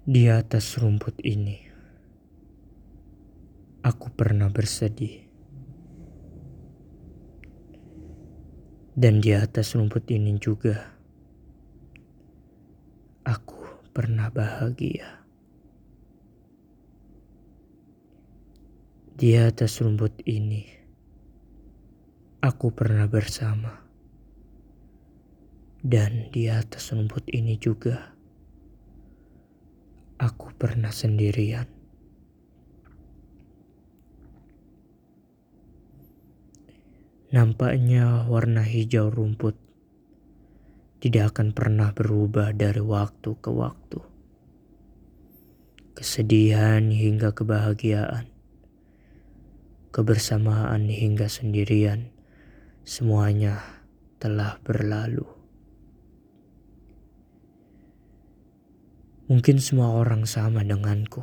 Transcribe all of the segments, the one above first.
Di atas rumput ini, aku pernah bersedih. Dan di atas rumput ini juga, aku pernah bahagia. Di atas rumput ini, aku pernah bersama. Dan di atas rumput ini juga, aku pernah sendirian. Nampaknya warna hijau rumput tidak akan pernah berubah dari waktu ke waktu. Kesedihan hingga kebahagiaan, kebersamaan hingga sendirian, semuanya telah berlalu. Mungkin semua orang sama denganku.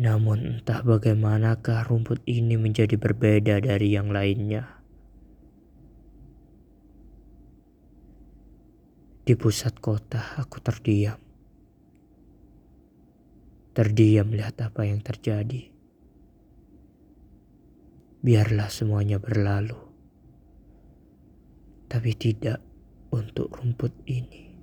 Namun entah bagaimanakah rumput ini menjadi berbeda dari yang lainnya. Di pusat kota aku terdiam. Terdiam melihat apa yang terjadi. Biarlah semuanya berlalu. Tapi tidak untuk rumput ini.